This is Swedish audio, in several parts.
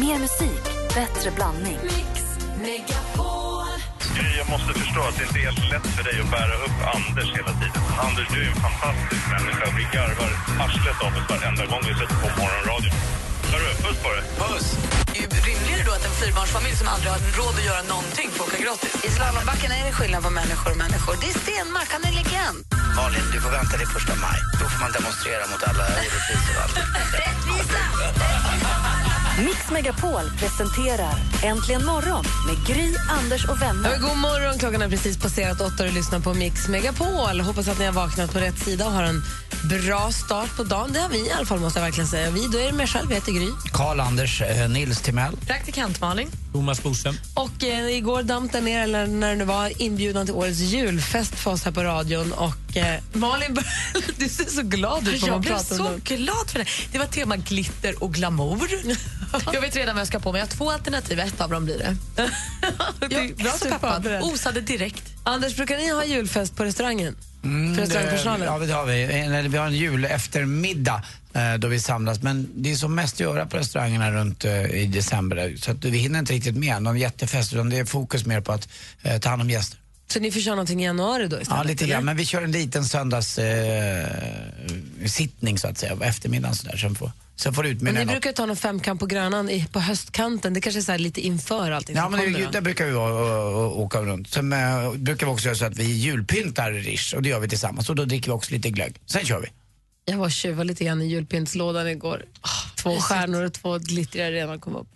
Mer musik, bättre blandning. Gry, jag måste förstå att det inte är helt lätt för dig att bära upp Anders hela tiden. Anders, du är en fantastisk människa. Vi garvar arslet av oss varenda gång vi sätter på morgonradion. Hörru, puss på dig. Puss! Det är ju rimligare då att en fyrbarnsfamilj som aldrig har råd att göra någonting får åka gratis. I slalombacken är det skillnad på människor och människor. Det är Stenmark, han är legend. Malin, du får vänta till första maj. Då får man demonstrera mot alla orättvisor och allt. Rättvisa! Mix Megapol presenterar Äntligen morgon med Gry, Anders och Ja, vänner. men god morgon, klockan har precis passerat åtta och du lyssnar på Mix Megapol. Hoppas att ni har vaknat på rätt sida och har en bra start på dagen. Det har vi i alla fall, måste jag verkligen säga. Vi, då är det mig själv, jag heter Gry. Karl-Anders eh, Nils Timell. Praktikant Malin. Thomas Bodström. Och eh, igår damp ner, eller när det nu var, inbjudan till årets julfest för oss här på radion. Och eh, Malin, du ser så glad ut Jag blev om så det. glad för det. Det var tema glitter och glamour. Jag vet redan vad jag ska på mig. Jag har två alternativ. Ett av dem blir det. Det är Jag bra är så peppad. Osade direkt. Anders, brukar ni ha julfest på restaurangen? för det, restaurangpersonalen? ja, det har vi. En- eller Vi har en jul eftermiddag eh, då vi samlas. Men det är som mest att göra på restaurangerna runt eh, i december. Så att vi hinner inte riktigt med någon jättefest utan det är fokus mer på att eh, ta hand om gäster. Så ni får köra någonting i januari då istället? Ja, lite grann. Men vi kör en liten söndags eh, så att säga, på eftermiddagen sådär. Sen får, sen får utmynna ni något. brukar ta någon femkamp på Grönan i, på höstkanten. Det kanske är så här lite inför allting Ja, men det, där brukar vi vara och, och, åka runt. Sen eh, brukar vi också göra så att vi julpyntar Rish och det gör vi tillsammans. Och då dricker vi också lite glögg. Sen kör vi. Jag var och tjuvade lite grann i julpyntslådan igår. Ah, två stjärnor och två glittriga redan kom upp.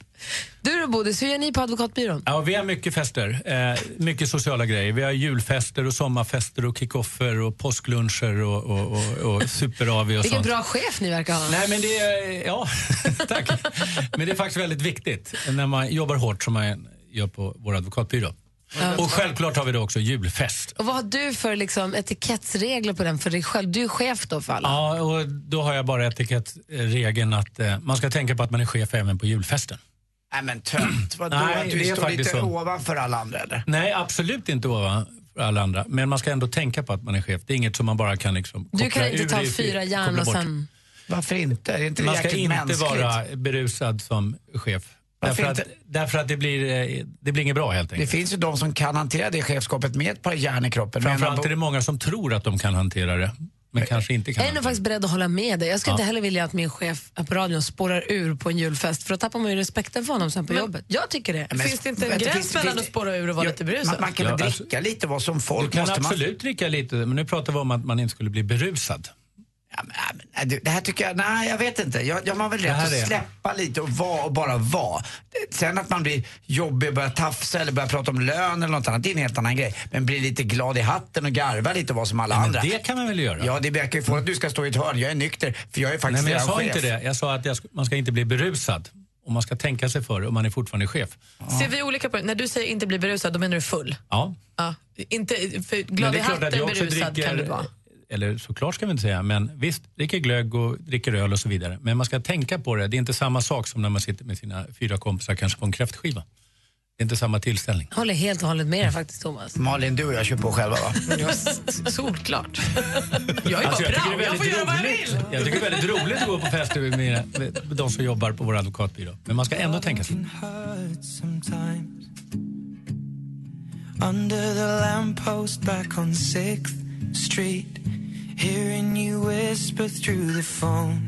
Du då Bodis, hur gör ni på advokatbyrån? Ja, vi har mycket fester, eh, mycket sociala grejer. Vi har julfester och sommarfester och kickoffer och påskluncher och, och, och, och super-AV och Vilken sånt. bra chef ni verkar ha. Nej, men det är, ja, tack. Men det är faktiskt väldigt viktigt när man jobbar hårt som man gör på vår advokatbyrå. Och självklart har vi då också julfest. Och vad har du för liksom, etikettsregler på den för dig själv? Du är chef då för alla. Ja, och då har jag bara etikettregeln att eh, man ska tänka på att man är chef även på julfesten. Nej men tönt, vadå? Nej, att du det är står faktiskt lite så. ovanför alla andra eller? Nej, absolut inte ovan för alla andra. Men man ska ändå tänka på att man är chef. Det är inget som man bara kan liksom Du koppla kan inte ta i- fyra järn koppla och bort. sen... Varför inte? Är inte det Man ska jäkligt inte mänskligt? vara berusad som chef. Varför Därför att, inte? därför att det blir, eh, det blir inget bra helt Det enkelt. finns ju de som kan hantera det chefskapet med ett par järn i kroppen. Men Framförallt är det många som tror att de kan hantera det, men kanske inte kan Jag är nog faktiskt beredd att hålla med dig. Jag skulle Ja. inte heller vilja att min chef på radion spårar ur på en julfest för då tappar man ju respekten för honom sen på jobbet. Jag tycker det. Men- Finns det inte en gräns finns- mellan finns- att spåra ur och vara Ja, lite berusad? Man, man kan väl Ja, dricka alltså- lite vara som Du folk. kan måste man- absolut dricka lite, men nu pratar vi om att man inte skulle bli berusad. Ja, men, ja, men, nej, det här tycker jag, nej jag vet inte. Jag, jag har väl rätt att är- släppa lite och vara och bara vara. Sen att man blir jobbig och börjar tafsa eller börjar prata om lön eller något annat, det är en helt annan grej. Men bli lite glad i hatten och garva lite och vara som alla Men andra. det kan man väl göra? Ja, det verkar ju få att du ska stå i ett hörn. Jag är nykter, för jag är Nej, faktiskt men jag sa chef. inte det. Jag sa att jag, man ska inte bli berusad. Och man ska tänka sig för och man är fortfarande chef. Ser vi olika på det? När du säger inte bli berusad, då menar du full? Ja. Ja. Inte, för Men glad det i är klart att hatten berusad kan du vara. Eller såklart ska vi inte säga, men visst, dricker glögg och dricker öl och så vidare. Men man ska tänka på det, det är inte samma sak som när man sitter med sina fyra kompisar kanske på en kräftskiva. Det är inte samma tillställning. Jag håller helt och hållet med dig faktiskt Thomas. Malin, du och jag kör på själva va? Solklart. Jag är Alltså, bara jag, tycker bra, jag får väldigt göra vad jag roligt. vill. jag tycker det är väldigt roligt att gå på fester med, mina, med de som jobbar på vår advokatbyrå. Men man ska ändå tänka sig. Under the lamppost back on 6th Street, hearing you whisper through the phone.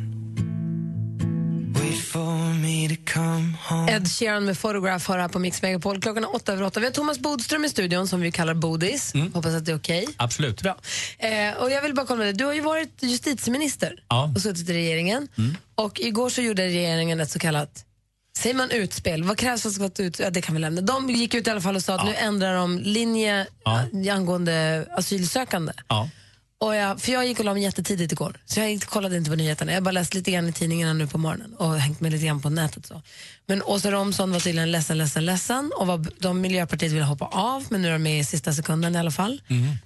Wait for me to come home. Ed Sheeran med Photograph har här på Mix Megapol. Klockan är åtta över åtta. Vi har Thomas Bodström i studion som vi kallar Bodis. Hoppas att det är okej. Absolut. Bra. Eh, och jag vill bara kolla med dig. Du har ju varit justitieminister Ja. och suttit i regeringen. Och igår så gjorde regeringen ett så kallat Säger man utspel? Vad krävs för att ut? Ja, det kan vi lämna. De gick ut i alla fall och sa att nu ändrar de linje Ja. ja. angående asylsökande. Ja. Och jag, för jag gick och la mig jättetidigt igår, så jag gick- kollade inte på nyheterna. Jag bara läst lite grann i tidningarna nu på morgonen och hängt med lite grann på nätet. Så. Men Åsa Romson var tydligen ledsen, ledsen, ledsen och var, de Miljöpartiet ville hoppa av, men nu är de med i sista sekunden i alla fall.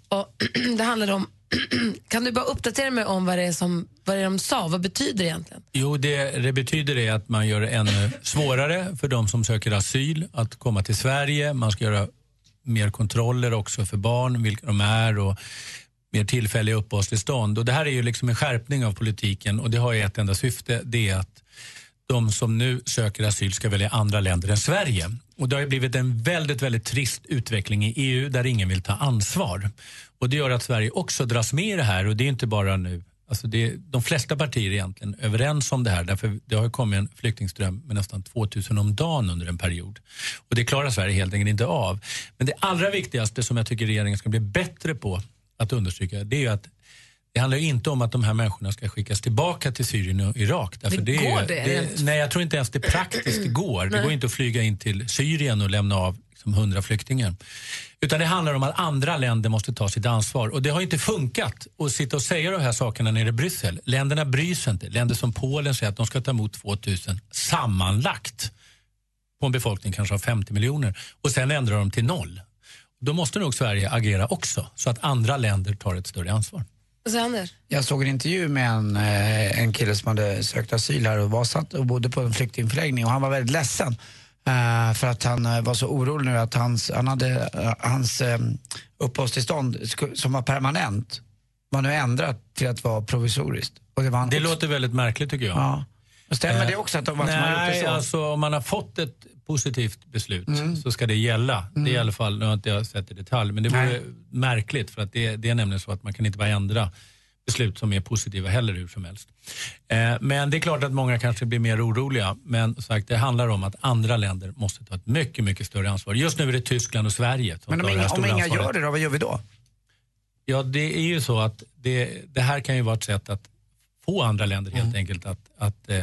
Och det handlade om, kan du bara uppdatera mig om vad det är, som, vad det är de sa? Vad betyder det egentligen? Jo, det det betyder är att man gör det ännu svårare för de som söker asyl att komma till Sverige. Man ska göra mer kontroller också för barn, vilka de är och mer tillfälliga uppehållstillstånd. Och det här är ju liksom en skärpning av politiken och det har ju ett enda syfte, det är att de som nu söker asyl ska välja andra länder än Sverige. Och det har ju blivit en väldigt, väldigt trist utveckling i EU där ingen vill ta ansvar. Och Det gör att Sverige också dras med i det här och det är inte bara nu Alltså det, de flesta partier är egentligen överens om det här därför det har ju kommit en flyktingström med nästan 2000 om dagen under en period. Och det klarar Sverige helt enkelt inte av. Men det allra viktigaste som jag tycker regeringen ska bli bättre på att understryka det är ju att det handlar ju inte om att de här människorna ska skickas tillbaka till Syrien och Irak. Därför Det är går ju, det? det? Nej, jag tror inte ens det praktiskt går. Det går inte att flyga in till Syrien och lämna av liksom 100 flyktingar. Utan det handlar om att andra länder måste ta sitt ansvar. Och det har inte funkat att sitta och säga de här sakerna nere i Bryssel. Länderna bryr sig inte. Länder som Polen säger att de ska ta emot 2000 sammanlagt på en befolkning kanske av 50 miljoner och sen ändrar de till noll. Då måste nog Sverige agera också så att andra länder tar ett större ansvar. Vad säger Anders? Jag såg en intervju med en, eh, en kille som hade sökt asyl här och var satt och bodde på en flyktingförläggning och han var väldigt ledsen eh, för att han eh, var så orolig nu att hans, han hade, hans eh, uppehållstillstånd som var permanent var nu ändrat till att vara provisoriskt. Och det var Det också- låter väldigt märkligt tycker jag. Ja. Och Stämmer Eh, det också att de att man har gjort det Nej, så? alltså om man har fått ett positivt beslut Mm. så ska det gälla. Det är i alla fall, nu har inte jag sett i detalj, men det vore Nej. märkligt för att det, det är nämligen så att man kan inte bara ändra beslut som är positiva heller hur som helst. Eh, men det är klart att många kanske blir mer oroliga. Men sagt, det handlar om att andra länder måste ta ett mycket, mycket större ansvar. Just nu är det Tyskland och Sverige som Men om tar det inga, här om stora inga ansvaret. gör det då, vad gör vi då? Ja, det är ju så att det, det här kan ju vara ett sätt att få andra länder helt Mm. enkelt att, att eh,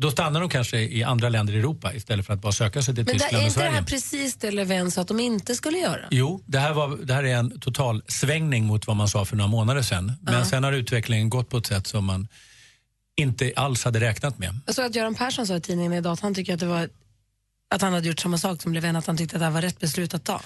då stannar de kanske i andra länder i Europa istället för att bara söka sig till Men Tyskland är och inte det Sverige. här precis det Löfven sa att de inte skulle göra? Jo, det här, var, det här är en total svängning mot vad man sa för några månader sedan. Men sen har utvecklingen gått på ett sätt som man inte alls hade räknat med. Jag såg att Göran Persson sa i tidningen idag att han tycker att det var att han hade gjort samma sak som Löfven, att han tyckte att det här var rätt beslut att ta.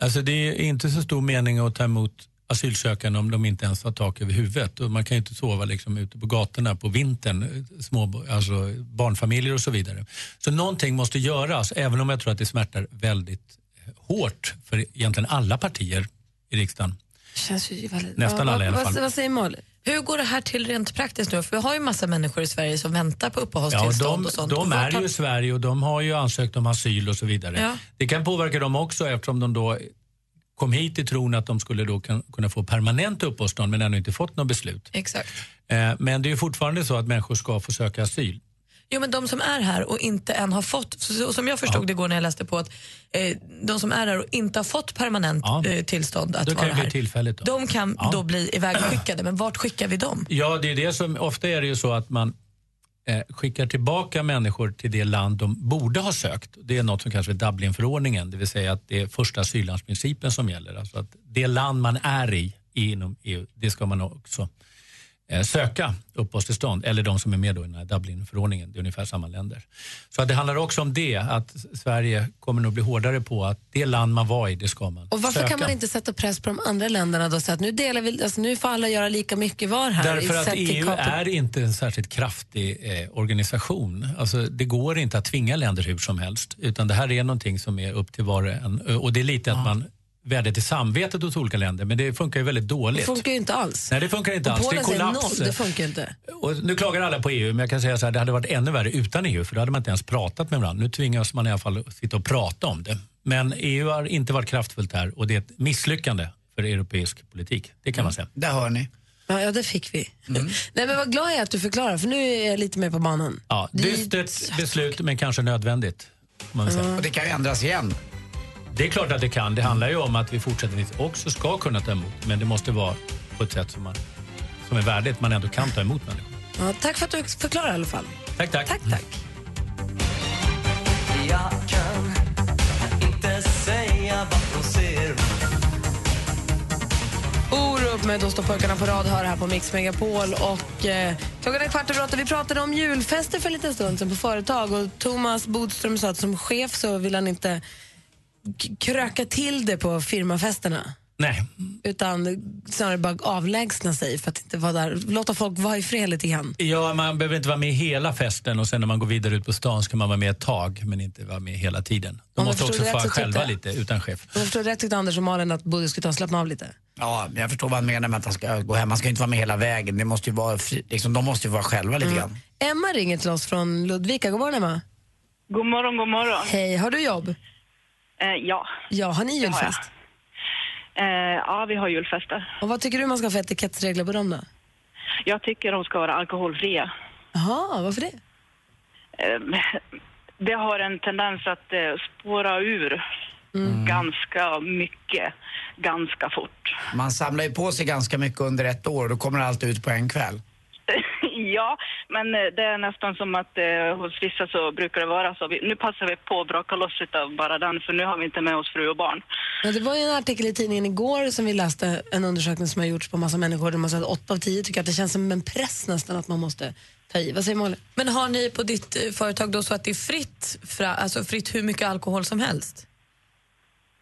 Alltså det är inte så stor mening att ta emot asylsökande om de inte ens har tak över huvudet. Och man kan ju inte sova liksom ute på gatorna på vintern, små, alltså barnfamiljer och så vidare. Så någonting måste göras, även om jag tror att det smärtar väldigt eh, hårt för egentligen alla partier i riksdagen. Känns ju väldigt... Nästan Ja, alla i alla vad, fall. Vad, vad säger Malin? Hur går det här till rent praktiskt nu? För vi har ju massa människor i Sverige som väntar på Ja, uppehållstillstånd de och sånt. de är ju i Sverige och de har ju ansökt om asyl och så vidare. Ja. Det kan påverka dem också eftersom de då kom hit i tron att de skulle då kunna få permanent uppehållstillstånd men ännu inte fått något beslut. Exakt. Eh, men det är fortfarande så att människor ska få söka asyl. Jo, men de som är här och inte än har fått, så, som jag förstod det igår när jag läste på att eh, de som är här och inte har fått permanent Ja. eh, tillstånd att vara här. Då. de kan Ja. då bli ivägskickade. Men vart skickar vi dem? Ja, det är det som, ofta är det ju så att man eh, skickar tillbaka människor till det land de borde ha sökt. Det är något som kallas för Dublinförordningen, det vill säga att det är första asyllandsprincipen som gäller. Alltså att det land man är i, inom EU, det ska man också eh, söka uppehållstillstånd. Eller de som är med i den här Dublinförordningen, det är ungefär samma länder. Så att det handlar också om det, att Sverige kommer nog bli hårdare på att det land man var i, det ska man Och varför söka. kan man inte sätta press på de andra länderna då säga att nu, delar vi, alltså, nu får alla göra lika mycket var här? Därför att EU kapet- är inte en särskilt kraftig eh, organisation. Alltså, det går inte att tvinga länder hur som helst. Utan det här är någonting som är upp till var och en. Och det är lite att man vädjar till samvetet hos olika länder. Men det funkar ju väldigt Det dåligt. funkar ju inte alls. Nej, det funkar inte Och alls. Det är Polen säger kollaps. noll, det funkar inte. Och nu klagar alla på EU, men jag kan säga så här, det hade varit ännu värre utan EU, för då hade man inte ens pratat med varandra. Nu tvingas man i alla fall sitta och prata om det. Men EU har inte varit kraftfullt här och det är ett misslyckande för europeisk politik. Det kan man säga. Där hör ni. Ja, ja, det fick vi. Mm. Nej, men vad glad jag är att du förklarar, för nu är jag lite mer på banan. Ja, Det är- dystert beslut, men kanske nödvändigt. Man säga. Och det kan ju ändras igen. Det är klart att det kan. Det handlar ju om att vi fortsättningsvis också ska kunna ta emot, men det måste vara på ett sätt som, man, som är värdigt, man ändå kan ta emot människor. Ja, tack för att du förklarar i alla fall. Tack, tack. Tack, tack. Jag kan inte säga vad hon ser Orup med Då står pojkarna på rad hör här på Mix Megapol. Och, eh, klockan är kvart över åtta. Vi pratade om julfester för en liten stund sedan på företag. Och Thomas Bodström sa att som chef så vill han inte kröka till det på firmafesterna. Nej, utan snarare bara avlägsna sig för att inte vara där. Låta folk vara i fred lite grann. ja, man behöver inte vara med hela festen och sen när man går vidare ut på stan ska man vara med ett tag men inte vara med hela tiden. De måste också få så själva tyckte- lite utan chef. Om jag förstår rätt tyckte Anders och Malin att Bodil skulle ta och slappna av lite. Ja, men jag förstår vad han menar med att han ska gå hem. Man ska inte vara med hela vägen. Det måste ju vara fri, liksom, de måste ju vara själva lite grann. Emma ringer till oss från Ludvika. God morgon Emma. God morgon, god morgon. Hej, har du jobb? Eh, ja. Ja, har ni har julfest? Eh, ja, vi har julfester. Och vad tycker du man ska ha för etikettsregler på dem då? Jag tycker de ska vara alkoholfria. Jaha, varför det? Eh, det har en tendens att eh, spåra ur ganska mycket, ganska fort. Man samlar ju på sig ganska mycket under ett år och då kommer allt ut på en kväll. Ja, men eh, det är nästan som att eh, hos vissa så brukar det vara så. Vi, nu passar vi på att braka loss av bara den, för nu har vi inte med oss fru och barn. Ja, det var ju en artikel i tidningen igår som vi läste, en undersökning som har gjorts på massa människor där man sa att 8 av 10 tycker att det känns som en press nästan att man måste ta i. Vad säger Malin? Men har ni på ditt eh, företag då så att det är fritt, fra, alltså fritt hur mycket alkohol som helst?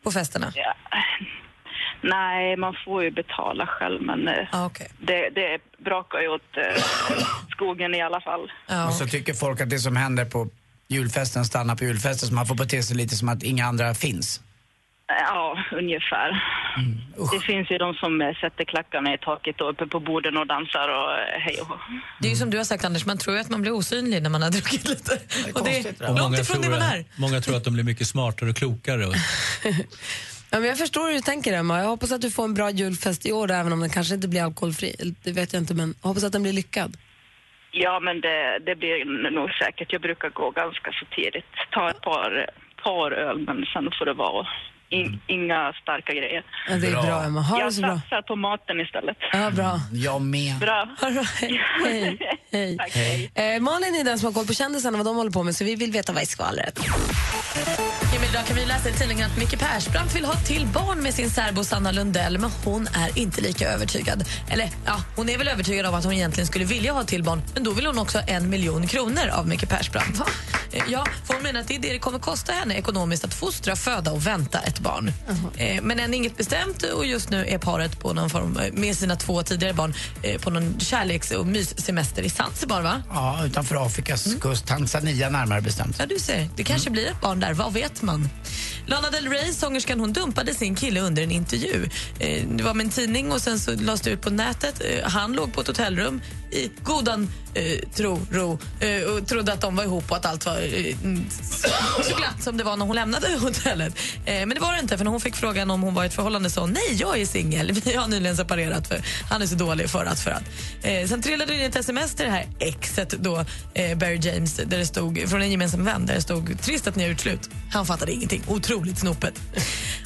På festerna? Ja. Nej, man får ju betala själv, men eh, Ah, okay. det, det brakar ju åt eh, skogen i alla fall. ja. Och så tycker folk att det som händer på julfesten stannar på julfesten så man får bete sig lite som att inga andra finns. Ja, ungefär. usch. det finns ju de som eh, sätter klackarna i taket och uppe på borden och dansar och eh, hej och hå. Det är ju som du har sagt Anders, man tror ju att man blir osynlig när man har druckit lite. är och det det är långt ifrån det man är. många tror att de blir mycket smartare och klokare. Och, Ja, men jag förstår hur du tänker Emma. Jag hoppas att du får en bra julfest i år även om den kanske inte blir alkoholfri. Det vet jag inte men jag hoppas att den blir lyckad. Ja, men det, det blir nog säkert. Jag brukar gå ganska så tidigt. Ta ett par, par öl, men sen får det vara in, inga starka grejer. Ja, det är bra, Bra. Emma. Ha det Jag så bra. satsar på maten istället. Ja, bra. Jag med. Bra. Det bra. Hej. Hej. Hej. Tack, hej. Eh, Malin är den som har koll på kändisarna vad de håller på med så vi vill veta vad är skvallret. Idag kan vi läsa i tidningen att Micke Persbrandt vill ha till barn med sin särbo Sanna Lundell men hon är inte lika övertygad. Eller ja, hon är väl övertygad om att hon egentligen skulle vilja ha till barn men då vill hon också ha en miljon kronor av Micke Persbrandt. Eh, Ja, för hon menar att det är det det kommer kosta henne ekonomiskt att fostra, föda och vänta ett barn. Eh, Men än inget bestämt och just nu är paret på någon form, eh, med sina två tidigare barn eh, på någon kärleks och myssemester i Zanzibar va? Ja, utanför Afrikas kust. Tanzania närmare bestämt. Ja, du ser. Det kanske blir ett barn där. Vad vet man? Lana Del Rey, sångerskan, hon dumpade sin kille under en intervju. Eh, det var med en tidning och sen så lades det ut på nätet. Eh, han låg på ett hotellrum i godan eh, tro, ro eh, och trodde att de var ihop och att allt var eh, så, så glatt som det var när hon lämnade hotellet. Eh, men det var det inte, för när hon fick frågan om hon var i ett förhållande sa hon nej, jag är singel. Vi har nyligen separerat för han är så dålig för att för att. Eh, sen trillade det in ett sms till det här exet då, eh, Barry James, där det stod, från en gemensam vän där det stod trist att ni har gjort slut. Han fattade ingenting. Otroligt snopet.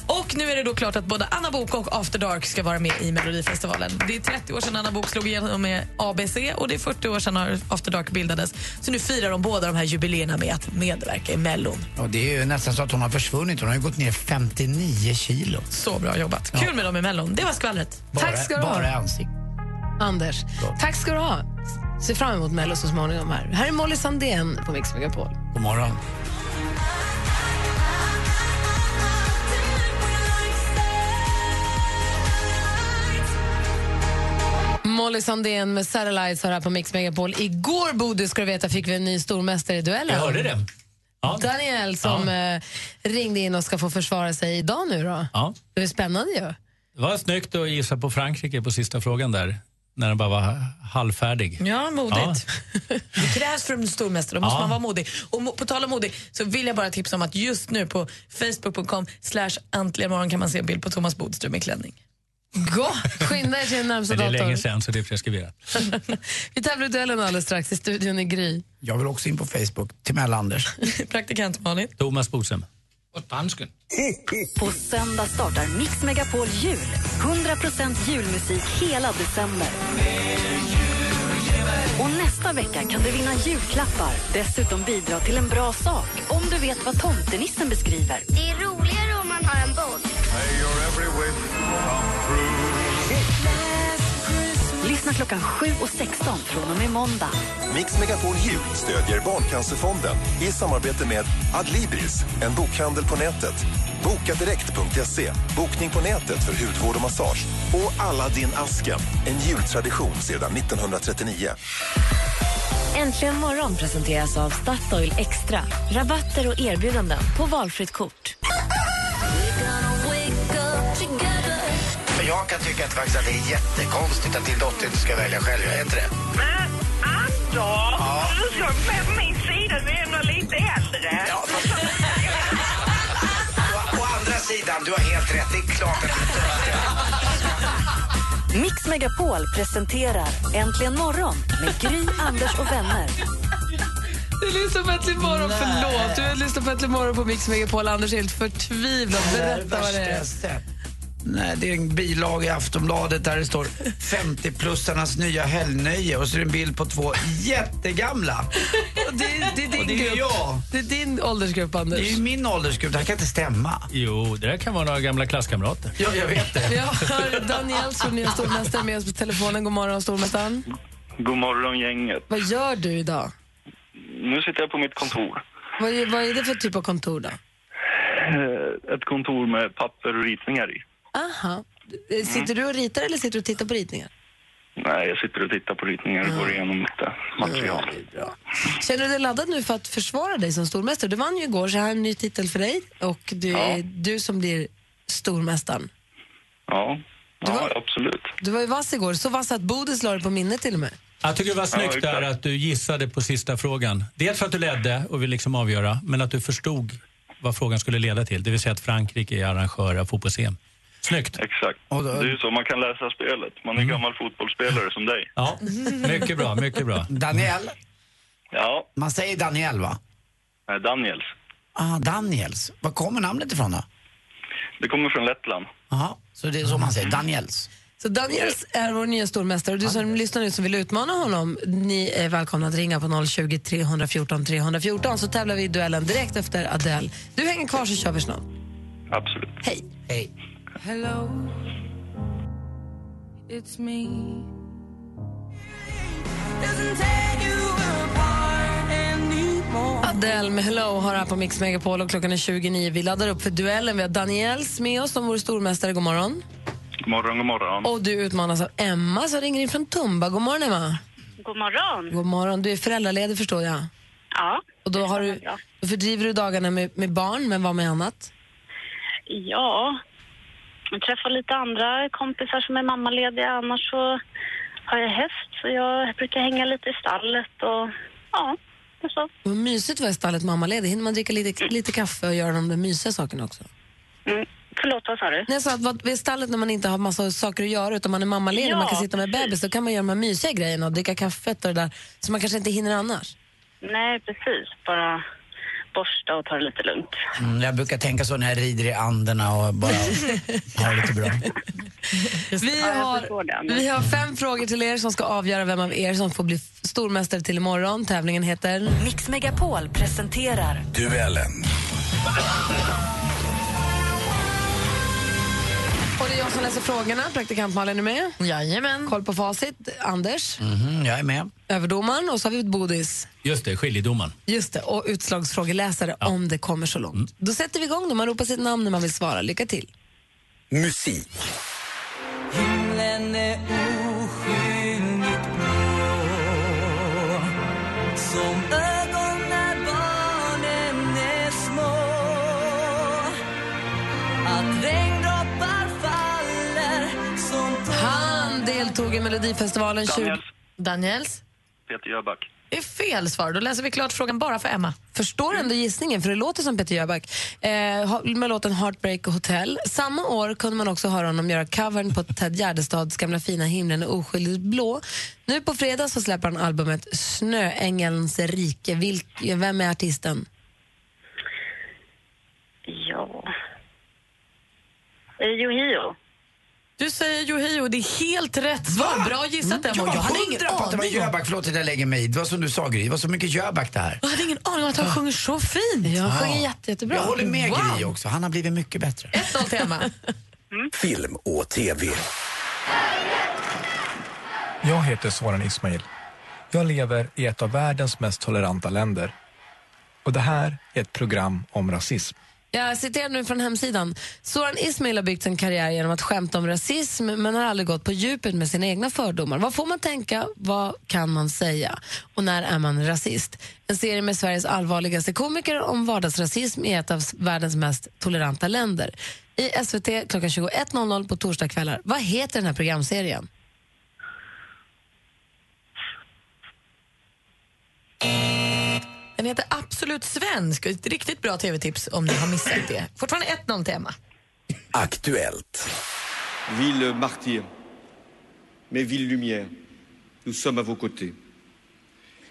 Och nu är det då klart att både Anna Bok och After Dark ska vara med i Melodifestivalen. Det är 30 år sedan Anna Bok slog igenom med ABC och det är 40 år sedan After Dark bildades. Så nu firar de båda de här jubileerna med att medverka i Mellon. Och det är ju nästan så att hon har försvunnit. Hon har ju gått ner 59 kilo. Så bra jobbat. Kul med dem i Mellon. Det var skvallret. Bara, Tack ska du ha. Bara ansiktet. Anders, tack ska du ha. Ser fram emot Mello så småningom här. Här är Molly Sandén på Mix Megapol. God morgon. Molly Sandén med Satellites har här på Mix Megapol. Igår, Bodil, ska du veta, fick vi en ny stormästare i duellen. jag hörde det. Ja. Daniel som eh, ringde in och ska få försvara sig idag nu då. Ja. Det är spännande ju. Det var snyggt att gissa på Frankrike på sista frågan där, när den bara var halvfärdig. Ja, modigt. Det krävs för en stormästare, då måste Ja. man vara modig. Och på tal om modig så vill jag bara tipsa om att just nu på facebook.com slash äntligen kan man se en bild på Thomas Bodström i klänning. Gå! Skynda er till den närmsta Men det är länge sedan så det är preskriberat. Vi tävlar i duellen alldeles strax i studion i Gry. Jag vill också in på Facebook. Till Mell-Anders. Praktikant Malin. Thomas Bodström. Och dansken. På söndag startar Mix Megapol Jul. 100% julmusik hela december. Och nästa vecka kan du vinna julklappar. Dessutom bidra till en bra sak om du vet vad tomtenissen beskriver. Det är roligare om man har en boll. Lyssna klockan 7 och 16 från och med måndag. Mix Megapol Jul stödjer Barncancerfonden i samarbete med Adlibris, en bokhandel på nätet. Bokadirekt.se, bokning på nätet för hudvård och massage. Och Aladdin asken en jultradition sedan 1939. Äntligen morgon presenteras av Statoil Extra. Rabatter och erbjudanden på valfritt kort. Jag kan tycka att, faktiskt att det är jättekonstigt att din dotter inte ska välja själv. Jag är inte det? Men Anders, du ska med på min sida, du är ändå lite äldre. Ja, Å, å andra sidan, du har helt rätt. Det är klart att Mix Megapol presenterar Äntligen morgon med Gry, Anders och vänner. Du lyssnar på Äntligen morgon, förlåt. Du lyssnar på Äntligen morgon på Mix Megapol. Anders är helt förtvivlad. Berätta vad det är. Nej, det är en bilaga i Aftonbladet där det står 50-plussarnas nya helgnöje och så är det en bild på två jättegamla. Och Det, är- det är din Och det är grupp. jag. Det är din åldersgrupp, Det Anders. är ju min åldersgrupp, det här kan inte stämma. Jo, det där kan vara några gamla klasskamrater. Ja, jag vet det. Vi har Daniel som nya stormästare med oss på telefonen. God morgon, stormästaren. God morgon gänget. Vad gör du idag? Nu sitter jag på mitt kontor. Vad är, vad är det för typ av kontor då? Eh, Ett kontor med papper och ritningar i. Aha. Eh, Sitter du och ritar eller sitter du och tittar på ritningar? Nej, jag sitter och tittar på ritningar och går igenom lite material. Känner du dig laddad nu för att försvara dig som stormästare? Du vann ju igår, så här är en ny titel för dig. Och det är Ja. du som blir stormästaren. Ja, Du ja var- absolut. Du var ju vass igår, så vass att Bodil la dig på minnet till och med. Jag tycker det var Ja, snyggt exakt. där att du gissade på sista frågan. Dels för att du ledde och ville liksom avgöra, men att du förstod vad frågan skulle leda till. Det vill säga att Frankrike är arrangör av fotbolls-EM. Snyggt. Exakt. Då- Det är ju så man kan läsa spelet. Man är gammal fotbollsspelare som dig. Ja, mycket bra, mycket bra. Daniel, Ja, man säger Daniel va? nej, Daniels. Ah, Daniels. Var kommer namnet ifrån då? Det kommer från Lettland. Jaha, så det är så man säger, Daniels. Så Daniels är vår nya stormästare och du som lyssnar nu som vill utmana honom, ni är välkomna att ringa på 020 314 314 så tävlar vi i duellen direkt efter Adele. Du hänger kvar så kör vi snart. Absolut. Hej! Hej. Hello, it's me. Adele med Hello har här på Mix Megapol och klockan är 29. Vi laddar upp för duellen. Vi har Daniels med oss som vår stormästare. God morgon. God morgon, god morgon. Och du utmanas av Emma som ringer in från Tumba. God morgon Emma. God morgon. God morgon. Du är föräldraledig förstår jag. Ja. Och då, har du, då fördriver du dagarna med, med barn, men vad med annat? Ja, jag träffar lite andra kompisar som är mammalediga. Annars så har jag häst, så jag brukar hänga lite i stallet och ja, det är så. Vad mysigt att vara i stallet mammaledig. Hinner man dricka lite, lite kaffe och göra de där mysiga sakerna också? Mm. Förlåt, vad sa du? Nej, jag sa att vid stallet när man inte har massa saker att göra utan man är mammaledig Ja, man kan sitta med precis. bebis, då kan man göra de här mysiga grejerna och dricka kaffet och det där som man kanske inte hinner annars. Nej, precis. Bara borsta och ta det lite lugnt. Mm, jag brukar tänka så när jag rider i anderna och bara har det lite bra. Vi har, vi har fem frågor till er som ska avgöra vem av er som får bli stormästare till imorgon. Tävlingen heter... Mix Megapol presenterar Duellen. Det är jag som läser frågorna. Praktikant Malin är med. Jajamän. Koll på facit. Anders, Mhm, jag är med. överdomaren och så har vi Bodis. Just det, skiljedomaren. Just det, och utslagsfrågeläsare om det kommer så långt. Då sätter vi igång då. Man ropar sitt namn när man vill svara. Lycka till. Musik. Himlen är i Melodifestivalen 20... Daniels. Daniels? Peter Jöback. Det är fel svar. Då läser vi klart frågan bara för Emma. Förstår ändå gissningen, för det låter som Peter Jöback. Eh, med låten Heartbreak Hotel. Samma år kunde man också höra honom göra covern på Ted Gärdestads gamla fina Himlen är oskyldigt blå. Nu på fredag så släpper han albumet Snöängelns rike. Vilk, vem är artisten? Ja... Yohio. Du säger Yohio, det är helt rätt svar. Bra gissat Emma. Jag var hade ingen hundra på att det var aning Jöback. Förlåt att jag lägger mig i. Det var som du sa Gry, det var så mycket Jöback där. Jag hade ingen aning om att han sjunger så fint. Jag sjunger jätte, jättebra. Jag håller med Wow. Gry också, han har blivit mycket bättre. 1-0 till Emma. Film och TV. Jag heter Soran Ismail. Jag lever i ett av världens mest toleranta länder. Och det här är ett program om rasism. Jag citerar nu från hemsidan. Soran Ismail har byggt sin karriär genom att skämta om rasism men har aldrig gått på djupet med sina egna fördomar. Vad får man tänka? Vad kan man säga? Och när är man rasist? En serie med Sveriges allvarligaste komiker om vardagsrasism i ett av världens mest toleranta länder. I SVT klockan 21.00 på torsdagskvällar. Vad heter den här programserien? Den heter Absolut svensk. Ett riktigt bra tv-tips om ni har missat det. Fortfarande 1-0 till Emma. Aktuellt. Ville martyr, mais ville lumière, nous sommes à vos côtés.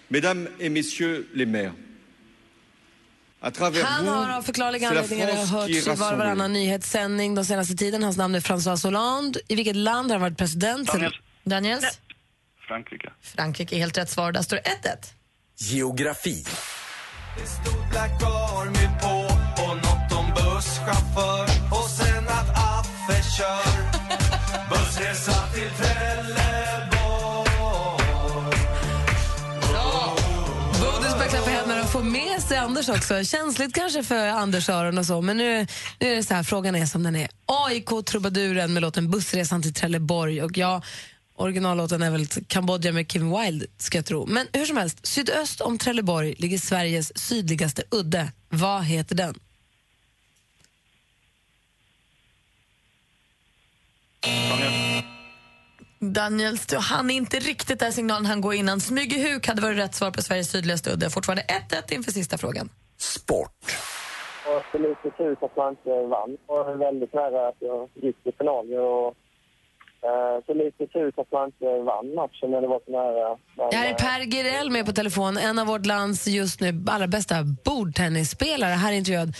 Mesdames et messieurs les maires, Han har av förklarliga anledningar hörts i var och varannan nyhetssändning de senaste tiden. Hans namn är François Hollande. I vilket land har han varit president? Daniel. Daniels? Frankrike. Frankrike är helt rätt svar. Där står det 1-1. Geografi. Black Army på och något om busschaufför och sen att Affe kör bussresa till Trelleborg Bodis börjar klappa händerna och få med sig Anders också. Känsligt kanske för Anders öron och så, men nu, nu är det så här, frågan är som den är. AIK Trubaduren med låten Bussresan till Trelleborg och ja, originallåten är väl Kambodja med Kim Wilde, ska jag tro. Men hur som helst, sydöst om Trelleborg ligger Sveriges sydligaste udde. Vad heter den? Daniels, du hann inte riktigt där signalen han går innan. Smygehuk hade varit rätt svar på Sveriges sydligaste udde. Fortfarande 1-1 inför sista frågan. Sport. Och så lite tur att man inte vann. Och väldigt nära att jag gick till final. Och, så lite tur att man inte vann matchen när det var så nära. Men, Det här är eh, Per Gerell med på telefon, en av vårt lands just nu allra bästa bordtennisspelare. Här är intervjuad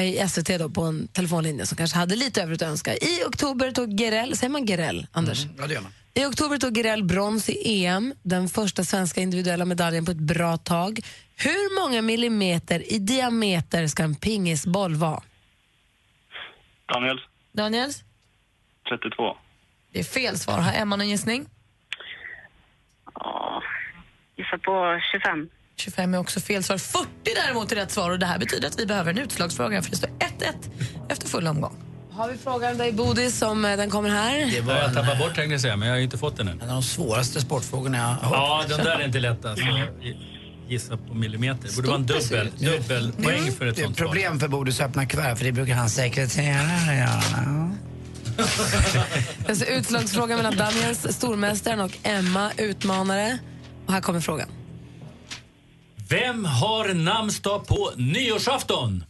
i SVT då, på en telefonlinje som kanske hade lite övrigt att önska. I oktober tog Gerell, säger man Gerell, Anders? Ja, det gör man. I oktober tog Gerell brons i EM, den första svenska individuella medaljen på ett bra tag. Hur många millimeter i diameter ska en pingisboll vara? Daniel. Daniels? 32. Det är fel svar. Har Emma någon gissning? Ja, gissa på 25. 25 är också fel svar. 40 däremot är rätt svar och det här betyder att vi behöver en utslagsfråga för det står 1-1 efter full omgång. Har vi frågan dig Bodis som eh, den kommer här? Det var jag tappade bort tänkte jag säga, men jag har inte fått den än. En av de svåraste sportfrågorna jag har Ja, hört. den där är inte lätt alltså. Gissa på millimeter. Det borde vara en dubbel, dubbelpoäng för ett Det är sånt svar. problem för Bodis att öppna kuvert, för det brukar hans sekreterare göra. Alltså, utslagsfråga mellan Daniels, stormästaren, och Emma, utmanare. Och här kommer frågan. Vem har namnsdag på nyårsafton?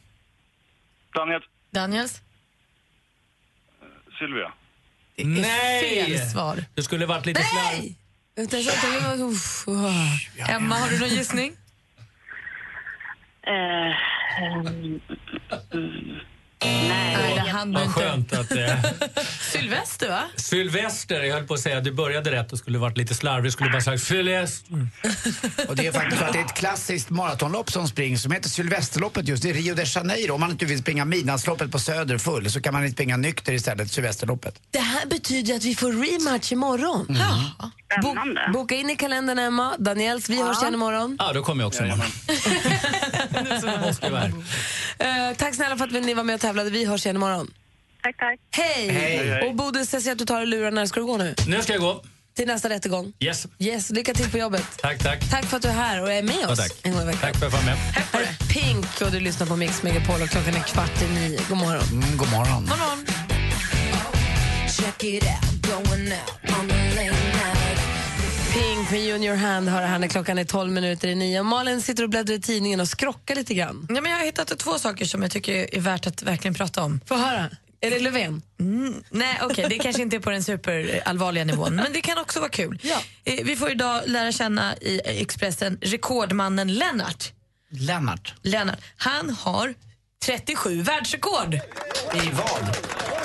Daniel. Daniels? Sylvia. Nej! fel svar. Det skulle varit lite slarv. Vänta, vänta, var- uff, uff. Emma, har du någon gissning? Eh, mm, mm, Nej, det hann du inte. skönt att... Eh, Sylvester, va? Sylvester, jag höll på att säga du började rätt och skulle varit lite slarvig. skulle bara sagt Sylvester. Och det är faktiskt så att det är ett klassiskt maratonlopp som springs som heter Sylvesterloppet just i Rio de Janeiro. Om man inte vill springa midnattsloppet på Söder full så kan man inte springa nykter istället, Sylvesterloppet. Det här betyder att vi får rematch imorgon. Ja. Bo boka in i kalendern, Emma. Daniels, vi hörs igen imorgon. Ja, då kommer jag också imorgon. Eh, tack snälla för att ni var med och tävlade. Vi hörs igen imorgon. Tack, tack. Hej! Hej. Hej. Och Bodil, jag ser att du tar i luren. När ska du gå nu? Nu ska jag gå. Till nästa rättegång. Yes. Yes, lycka till på jobbet. Tack, tack. Tack för att du är här och är med Ja, oss tack. en gång i veckan. Tack för att jag var med. Här är Pink och du lyssnar på Mix Megapol och klockan är kvart i nio. God morgon. Mm, god morgon. God morgon. Check it out, going out on the late night. Pink med Junior Hand har det här när klockan är 12 minuter i nio. Malin sitter och bläddrar i tidningen och skrockar lite grann. Ja, men jag har hittat två saker som jag tycker är värt att verkligen prata om. Få höra. Är det Löfven? Mm, nej, okej, det kanske inte är på den superallvarliga nivån, men det kan också vara kul. Eh, Vi får idag lära känna i Expressen rekordmannen Lennart. Lennart. Lennart. Han har 37 världsrekord. I vad?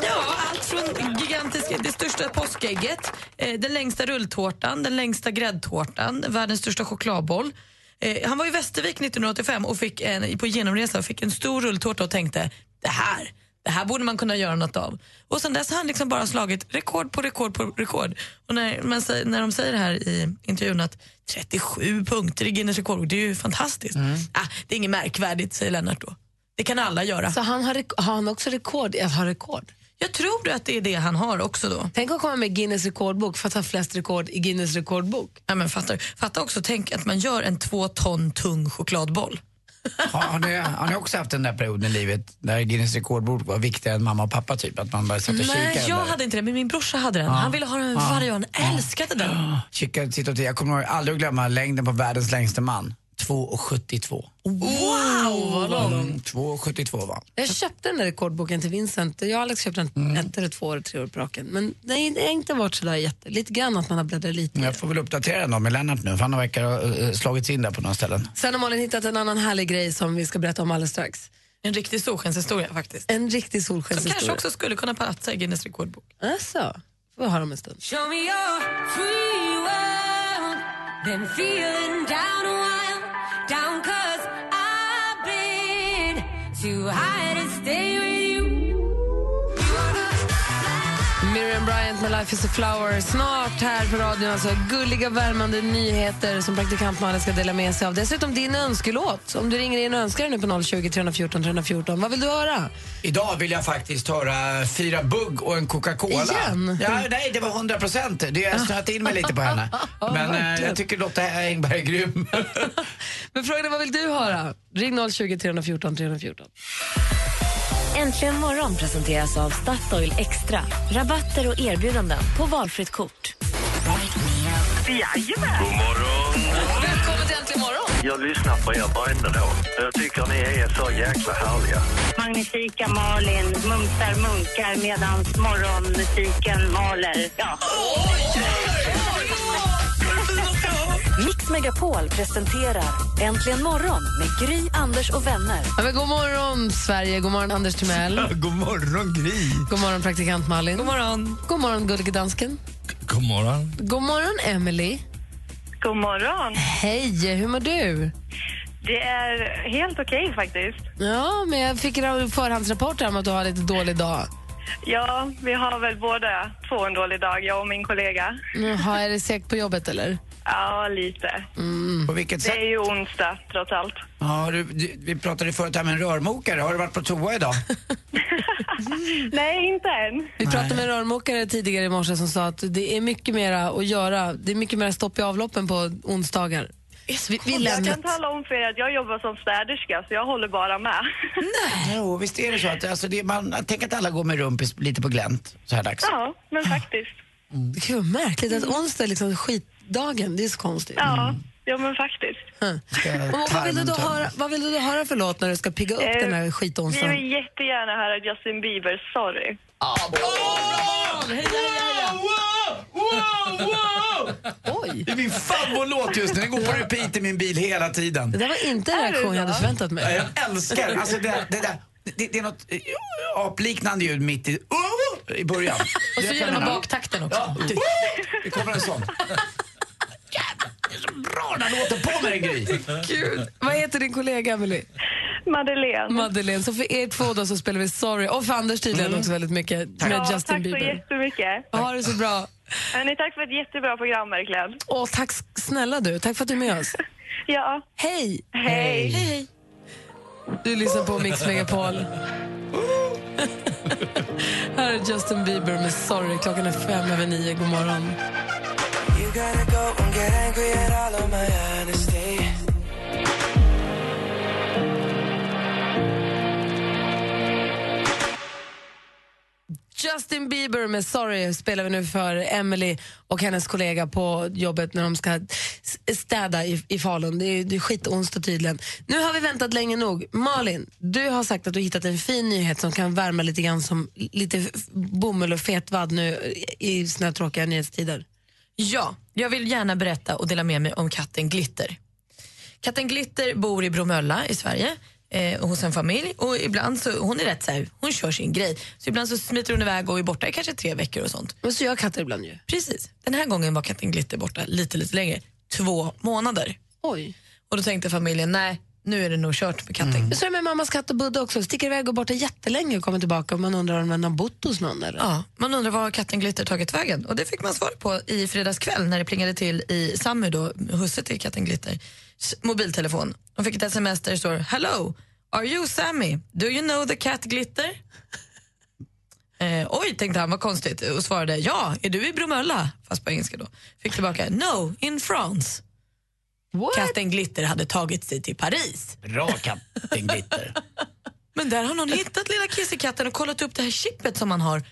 Ja, allt från gigantiska, det största påskägget, eh, den längsta rulltårtan, den längsta gräddtårtan, världens största chokladboll. Eh, han var i Västervik 1985 och fick en, på genomresa och fick en stor rulltårta och tänkte det här, det här borde man kunna göra något av. Och sen dess har han liksom bara slagit rekord på rekord på rekord. Och när, man när de säger här i intervjun att 37 punkter i Guinness rekordbok, det är ju fantastiskt. Ah, det är inget märkvärdigt, säger Lennart då. Det kan alla göra. Så han har, har han också rekord i att ha rekord? Jag tror att det är det han har också då. Tänk att komma med Guinness rekordbok för att ha flest rekord i Guinness rekordbok. Ja, men fatta, fatta också, tänk att man gör en två ton tung chokladboll. Har, har, ni, har ni också haft den där perioden i livet där Guinness rekordbok var viktigare än mamma och pappa typ? Att man bara satt och kikade Nej, jag där? hade inte det, men min brorsa hade den. Ja. Han ville ha den Ja. varje år, han älskade den. Kikade, tittade och tittade. Jag kommer aldrig att glömma längden på världens längsta man. 2,72. Wow, vad lång. Mm, 2,72 var han. Jag köpte den där rekordboken till Vincent. Jag och Alex köpte den Mm. ett eller två eller tre år på raken. Men nej, det har inte varit så där jätte... Lite grann att man har bläddrat lite. Jag får väl uppdatera den då med Lennart nu, för han verkar ha uh, slagits in där på några ställen. Sen har Malin hittat en annan härlig grej som vi ska berätta om alldeles strax. En riktig solskenshistoria faktiskt. En riktig Som solskenshistoria. kanske också skulle kunna platsa i Guinness rekordbok. Alltså, får vi höra om en stund. Show me your free world, then feeling down a while, down 'cause been too high Miriam Bryant med Life is a flower. Snart här på radion. Alltså, gulliga, värmande nyheter som praktikant Malin ska dela med sig av. Dessutom din önskelåt. Om du ringer in och önskar nu på 020 314 314. Vad vill du höra? Idag vill jag faktiskt höra Fyra Bugg och en Coca-Cola. Igen? Ja, nej, det var 100 procent. Det har jag snöat in mig lite på henne. Men verkligen. jag tycker Lotta Engberg är grym. Men frågan är vad vill du höra? Ring 020 314 314. Äntligen morgon presenteras av Statoil Extra. Rabatter och erbjudanden på valfritt kort. Jajamän! God morgon! Välkommen till Äntligen morgon! Jag lyssnar på er varenda dag. Jag tycker ni är så jäkla härliga. Magnifika Malin mumsar munkar medan morgonmusiken maler. Ja. Mix Megapol presenterar Äntligen morgon med Gry, Anders och vänner. Ja, men god morgon, Sverige. God morgon, Anders Timell. God morgon, Gry. God morgon, praktikant Malin. God morgon. God morgon, gullige dansken. God morgon. God morgon, Emily. God morgon. Hej, hur mår du? Det är helt okej faktiskt. Ja, men jag fick en förhandsrapport om att du har lite dålig dag. Ja, vi har väl båda två en dålig dag, jag och min kollega. Jaha, är det segt på jobbet eller? Ja, lite. På vilket Det sätt? är ju onsdag, trots allt. Ja, du, du, vi pratade förut här med en rörmokare. Har du varit på toa idag? Nej, inte än. Vi pratade med en rörmokare tidigare i morse som sa att det är mycket mera att göra. Det är mycket mera stopp i avloppen på onsdagar. Vi, vi Jag kan tala om för er att jag jobbar som städerska, så jag håller bara med. Jo, visst är det så att alltså, det, man, tänk att alla går med rumpis lite på glänt så här dags. Ja, men faktiskt. Det kan vara märkligt att onsdag är liksom skitdagen. Det är så konstigt. Ja, ja men faktiskt. Och vad, vill du då höra, vad vill du då höra för låt när du ska pigga upp Eh, den här Vi skitonsdagen? vill jättegärna höra Justin Bieber, Sorry. Oj! Det är min favoritlåt just nu. Den går på repeat i min bil hela tiden. Det där var inte en reaktion jag hade förväntat mig. Jag älskar. Alltså det, det, där, det, det är något eh, apliknande ljud mitt i, i början. Och så gillar man baktakten också. Ja, det kommer en sån. Så bra den låten. På med den Gry. Gud. Vad heter din kollega Emily? Madeleine. Madeleine. Så för er två då så spelar vi Sorry. Och för Anders tydligen också väldigt mycket med ja, Justin tack så Bieber. jättemycket. Ha det så bra. Hörni, tack för ett jättebra program verkligen. Och tack snälla du. Tack för att du är med oss. Ja. Hej! Hej. Hej. Du lyssnar på Mix Megapol. Här är Justin Bieber med Sorry. Klockan är fem över nio. God morgon. Gotta go and get angry at all of my honesty. Justin Bieber med Sorry spelar vi nu för Emily och hennes kollega på jobbet när de ska städa i, i Falun. Det är, det är skitonsdag tydligen. Nu har vi väntat länge nog. Malin, du har sagt att du hittat en fin nyhet som kan värma lite grann som lite bomull och fetvadd nu i snötråkiga nyhetstider. Ja, jag vill gärna berätta och dela med mig om katten Glitter. Katten Glitter bor i Bromölla i Sverige eh, hos en familj och ibland så, hon är rätt så här, hon kör sin grej. Så ibland så smiter hon iväg och är borta i kanske tre veckor och sånt. Och så gör katter ibland ju. Precis. Den här gången var katten Glitter borta lite, lite längre. Två månader. Oj. Och då tänkte familjen, nej, nu är det nog kört med katten. Så är det med mammas katt och Budde också. Sticker iväg och borta jättelänge och kommer tillbaka och man undrar om den har bott hos någon eller? Ja, man undrar var katten Glitter tagit vägen. Och det fick man svar på i fredags kväll när det plingade till i Sammy, då, husse till katten Glitter, mobiltelefon. De fick ett sms där det står Hello, are you Sammy? Do you know the cat Glitter? Eh, oj, tänkte han, vad konstigt. Och svarade ja, är du i Bromölla? Fast på engelska då. Fick tillbaka no, in France. Katten Glitter hade tagit sig till Paris. Bra katten Glitter. Men där har någon hittat lilla kissekatten och kollat upp det här chippet som man har.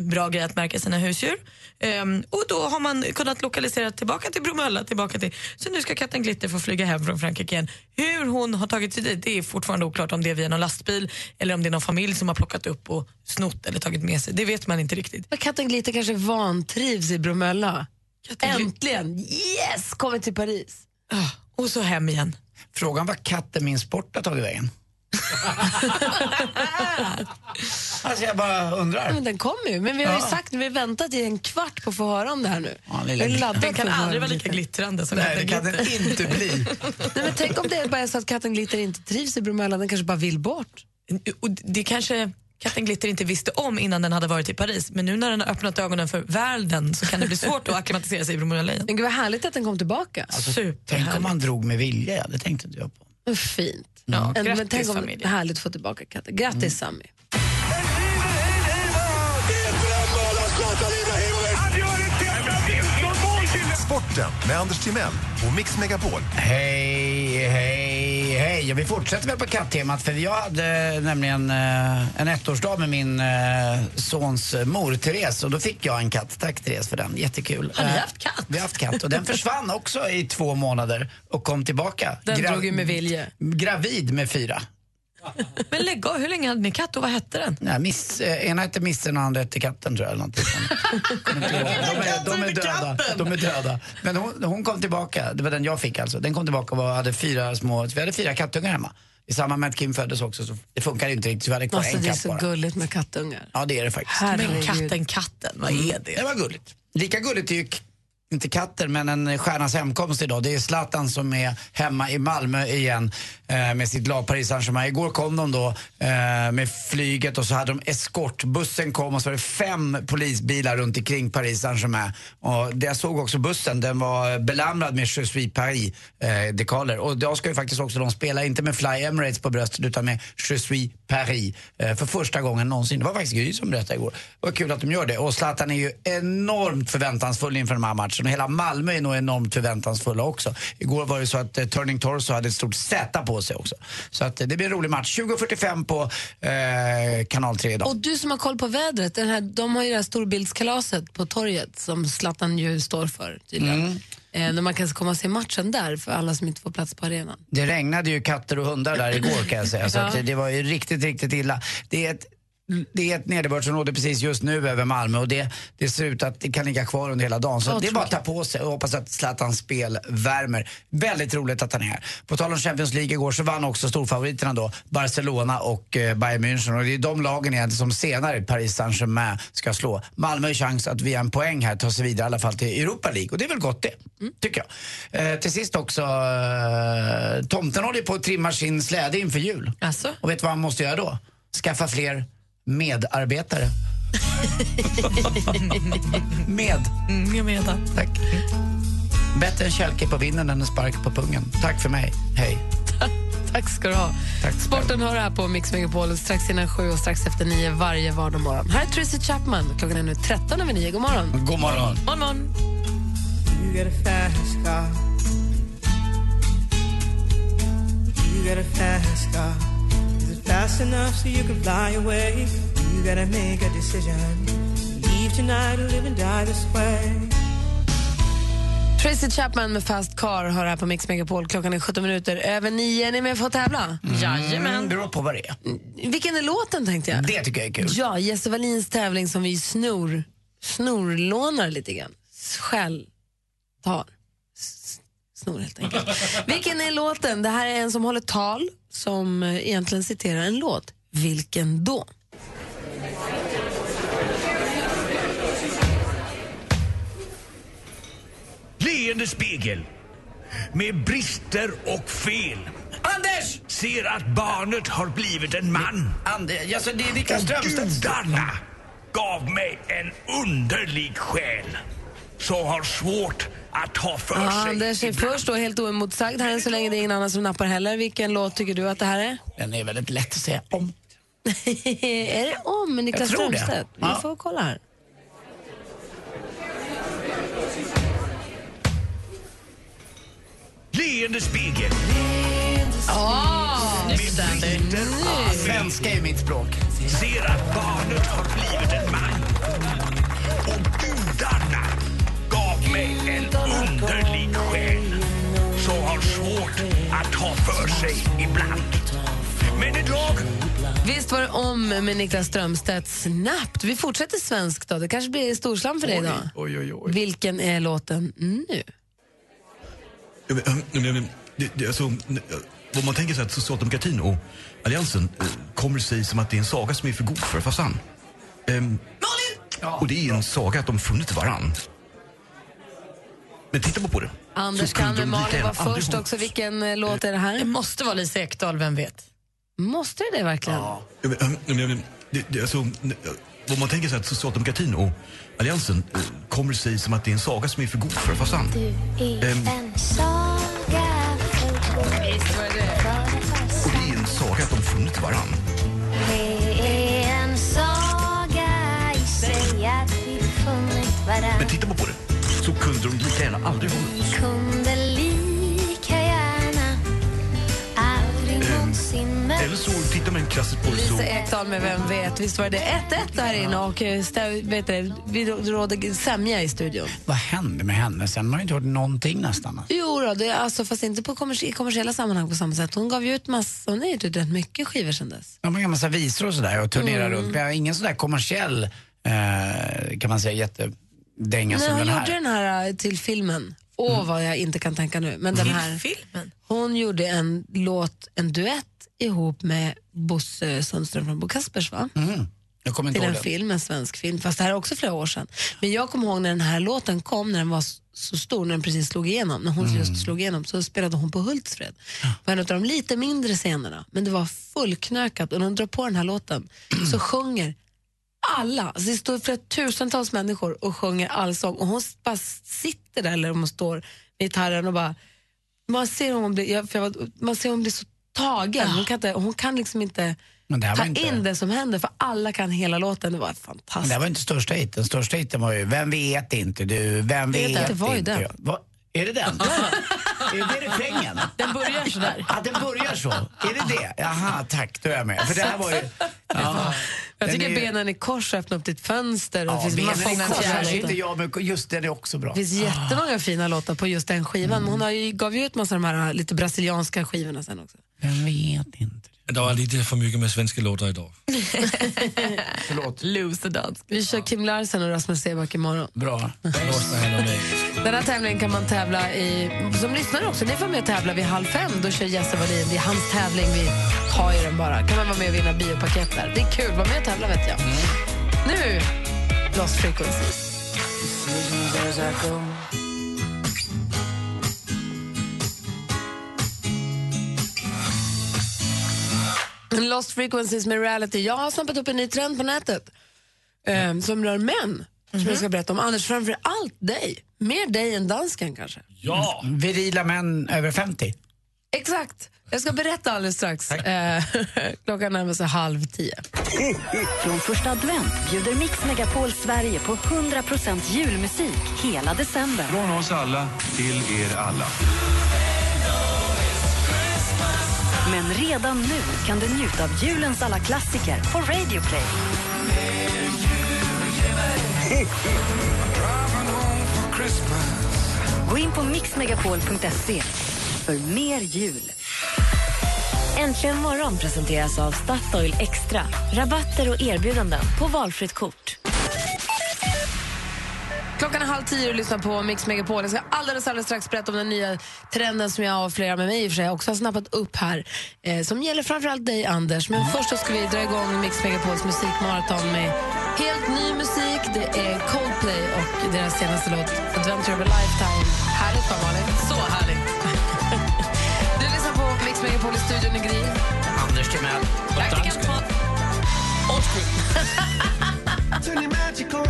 Bra grej att märka sina husdjur. Ehm, och då har man kunnat lokalisera tillbaka till Bromölla. Tillbaka till. Så nu ska katten Glitter få flyga hem från Frankrike igen. Hur hon har tagit sig dit det är fortfarande oklart om det är via någon lastbil eller om det är någon familj som har plockat upp och snott eller tagit med sig. Det vet man inte riktigt. Men katten Glitter kanske vantrivs i Bromölla. Äntligen! Yes! Kommer till Paris. Ah, och så hem igen. Frågan var katten min sport har tagit vägen. alltså jag bara undrar. Men den kommer ju. Men vi har ju Ja. sagt, vi har väntat i en kvart på att få höra om det här nu. Ja, lilla Den kan aldrig vara lika glittrande som Nej, det katten kan Glitter. den inte bli. Nej, men tänk om det bara är så att katten Glitter inte trivs i Bromölla, den kanske bara vill bort. Och det kanske katten Glitter inte visste om innan den hade varit i Paris. Men nu när den har öppnat ögonen för världen så kan det bli svårt att acklimatisera sig i Bromölla. Men gud vad härligt att den kom tillbaka. Alltså, tänk om man drog med vilja, ja, det tänkte inte jag på. Fint. Ja, En- men grattis, tänk om familjen. härligt att få tillbaka katten. Grattis Sammy. Sporten med Anders Timell och Mix Megapol. Hej, hej, hej. Ja, vi fortsätter väl på katttemat för jag hade nämligen eh, en ettårsdag med min eh, sons mor Therese och då fick jag en katt. Tack Therese för den, jättekul. Har ni Eh, haft katt? Vi har haft katt och den försvann också i två månader och kom tillbaka. Den Gra- drog ju med vilje. Gravid med fyra. Men lägg av, hur länge hade ni katt och vad hette den? Nej, miss, eh, ena hette Missen och andra hette Katten tror jag. Eller någonting. De, är, de, är döda. de är döda. Men hon, hon kom tillbaka, det var den jag fick alltså. Den kom tillbaka och var- hade fyra små, vi hade fyra kattungar hemma. I samband med att Kim föddes också så det funkar inte riktigt så vi hade kvar Alltså, en det är katt så bara. gulligt med kattungar. Ja det är det faktiskt. Herregud. Men katten, katten, vad är det? Det var gulligt. Lika gulligt är ju inte katter, men en stjärnas hemkomst idag. Det är Zlatan som är hemma i Malmö igen eh, med sitt lag Paris Saint-Germain. Igår kom de då eh, med flyget och så hade de eskortbussen kom och så var det fem polisbilar runt omkring Paris Saint-Germain. Och det jag såg också bussen, den var belamrad med Je suis Paris eh, dekaler. Och då ska ju faktiskt också de spela, inte med Fly Emirates på bröstet utan med Je suis Paris eh, för första gången någonsin. Det var faktiskt Gry som berättade igår. Var kul att de gör det. Och Zlatan är ju enormt förväntansfull inför den här matchen och hela Malmö är nog enormt förväntansfulla också. Igår var det så att eh, Turning Torso hade ett stort Z på sig också. Så att, eh, det blir en rolig match. 20.45 på eh, kanal 3 idag. Och du som har koll på vädret, den här, de har ju det här storbildskalaset på torget som Zlatan ju står för tydligen. Mm. Eh, när man kan komma och se matchen där för alla som inte får plats på arenan. Det regnade ju katter och hundar där igår kan jag säga. Så Ja. det var ju riktigt, riktigt illa. Det är ett det är ett nederbördsområde precis just nu över Malmö och det, det ser ut att det kan ligga kvar under hela dagen. Så det är bara att ta på sig och hoppas att Zlatans spel värmer. Väldigt roligt att han är här. På tal om Champions League igår så vann också storfavoriterna då Barcelona och eh, Bayern München och det är de lagen egentligen som senare Paris Saint-Germain ska slå. Malmö har chans att via en poäng här ta sig vidare i alla fall till Europa League och det är väl gott det, tycker jag. Eh, till sist också, eh, tomten håller på att trimma sin släde inför jul. Alltså? Och vet du vad han måste göra då? Skaffa fler medarbetare. med. Mm, jag med. Tack. Bättre en kälke på vinden än en spark på pungen. Tack för mig. Hej. Tack ska du ha. Sporten hör här på Mix Megapol strax innan sju och strax efter nio varje vardag morgon. Här är Tracy Chapman. Klockan är nu 13 över nio. God morgon. God morgon. Morgon, morgon. You got a fast enough so you can fly away? You gotta make a decision. Leave tonight or live and die this way. Tracy Chapman med Fast Car hör här på Mix Megapol. Klockan är 17 minuter över nio. Är ni med för att tävla? Mm, beror på vad det är. Vilken är låten tänkte jag? Det tycker jag är kul. Ja, Jesse Wallins tävling som vi snor, snorlånar lite grann. Skäll, tar. Snor helt enkelt. Vilken är låten? Det här är en som håller tal som eh, egentligen citerar en låt. Vilken då? Leende spegel med brister och fel. Anders! Ser att barnet har blivit en man. Anders, alltså det är Niklas Strömstedt. gudarna gav mig en underlig själ som har svårt att ta för Ja, sig. Anders är först då helt oemotsagd här än så länge. Det är ingen annan som nappar heller. Vilken låt tycker du att det här är? Den är väldigt lätt att säga om. är det om Niklas Jag tror det. Strömstedt? Vi Ja. får kolla här. Leende spegel. Oh, Snyggt, Andy. Ja, svenska är mitt språk. Ser att barnet har blivit en mig en underlig själ som har svårt att ta för sig ibland. Men idag Visst var det om med Niklas Strömstedt snabbt. Vi fortsätter svenskt då. Det kanske blir storslam för dig idag. Oj, oj, oj. Vilken är låten nu? Ja, men, ähm, ja, men, det, det, alltså, vad man tänker sig att socialdemokratin och alliansen eh, kommer sig som att det är en saga som är för god för fasan. Um, och det är en saga att de funnit varann. Men titta på det. Anders kan med Malin gärna var aldrig först också. Vilken eh, låt är det här? Det måste vara Lisa Ekdahl, vem vet? Måste det det verkligen? Ja, men, ähm, ja, men, det, det, alltså, vad man tänker sig att socialdemokratin och alliansen eh, kommer sig som att det är en saga som är för god för fasan. Ehm, Visst var det det. och det är en saga att de funnit varann. Men titta på det. Så kunde de lika gärna aldrig ha Ehm, Eller så tittar man klassiskt på det så... Lisa Ekdahl med Vem vet. Visst var det 1-1 där inne och eh, vet du, vi råder sämja i studion. Vad hände med henne sen? Man har ju inte hört någonting nästan. Jo då, det är alltså, fast inte på kommers i kommersiella sammanhang på samma sätt. Hon gav ju ut massa, hon har gett ut rätt mycket skivor sen dess. De har en massa visor och sådär och turnerar Mm. runt. Men jag har ingen sådär kommersiell, eh, kan man säga, jättedänga Nej, som hon den här. gjorde den här eh, till filmen. Åh, vad jag inte kan tänka nu. Men den här, filmen? hon gjorde en låt, en duett ihop med Bosse Sundström från Bo Kaspers va? Mm. Jag kommer inte till ihåg en den. film, en svensk film. Fast det här är också flera år sedan. Men jag kommer ihåg när den här låten kom, när den var s- så stor, när den precis slog igenom. När hon Mm. just slog igenom så spelade hon på Hultsfred. På en av de lite mindre scenerna. Men det var fullknökat och när hon drar på den här låten så sjunger alla, alltså det står flera tusentals människor och sjunger allsång och hon bara sitter där eller hon står med gitarren och bara, man ser hur hon var, man ser hon blir så tagen. Hon kan, inte, hon kan liksom inte det ta inte- in det som händer för alla kan hela låten. Det var fantastiskt. Men det var inte största hiten. Största hiten var ju Vem vet inte du, vem Vet vet, inte, var ju den. Är det den? är det refrängen? Den börjar sådär. Ja, den börjar så. Är det det? Jaha, tack, då är jag med. För det här var ju... Ja, Jag tycker är benen i kors och öppna upp ditt fönster. Och Ja, finns benen i kors kanske inte jag, men just den är också bra. Det finns jättemånga fina låtar på just den skivan. Men hon har ju, gav ju ut massa av de här lite brasilianska skivorna sen också. Vem vet inte. Det var lite för mycket med svenska låtar idag. Förlåt. Loser dans. Vi kör Kim Larsen och Rasmus Seback imorgon. Bra. Den här tävlingen kan man tävla i, som lyssnare också. Ni får med och tävla vid halv fem. Då kör Jesse Wallin. Det är hans tävling. Vi tar ju den bara. kan man vara med och vinna biopaket där. Det är kul. Var med och tävla vet jag. Nu, Lost Frequencies. Lost Frequencies med reality. Jag har snappat upp en ny trend på nätet eh, som rör män. Som jag ska berätta om. Anders, framför allt dig. Mer dig än dansken kanske. Ja! Virila män över 50. Exakt. Jag ska berätta alldeles strax. Eh, klockan närmar sig halv tio. Från första advent bjuder Mix Megapol Sverige på 100% julmusik hela december. Från oss alla till er alla. Men redan nu kan du njuta av julens alla klassiker på Radio Play. Gå in på mixmegapol.se för mer jul. Äntligen morgon presenteras av Statoil Extra. Rabatter och erbjudanden på valfritt kort. Halv tio och lyssnar på Mix Megapol. Jag ska alldeles, alldeles strax berätta om den nya trenden som jag och flera med mig i och för sig också har snappat upp här. Eh, som gäller framförallt dig, Anders. Men först så ska vi dra igång Mix Megapols musikmaraton med helt ny musik. Det är Coldplay och deras senaste låt Adventure of a Lifetime. Härligt va, Malin? Så härligt. Du lyssnar på Mix Megapol i studion i Gry. Anders Timell. Turn your magical.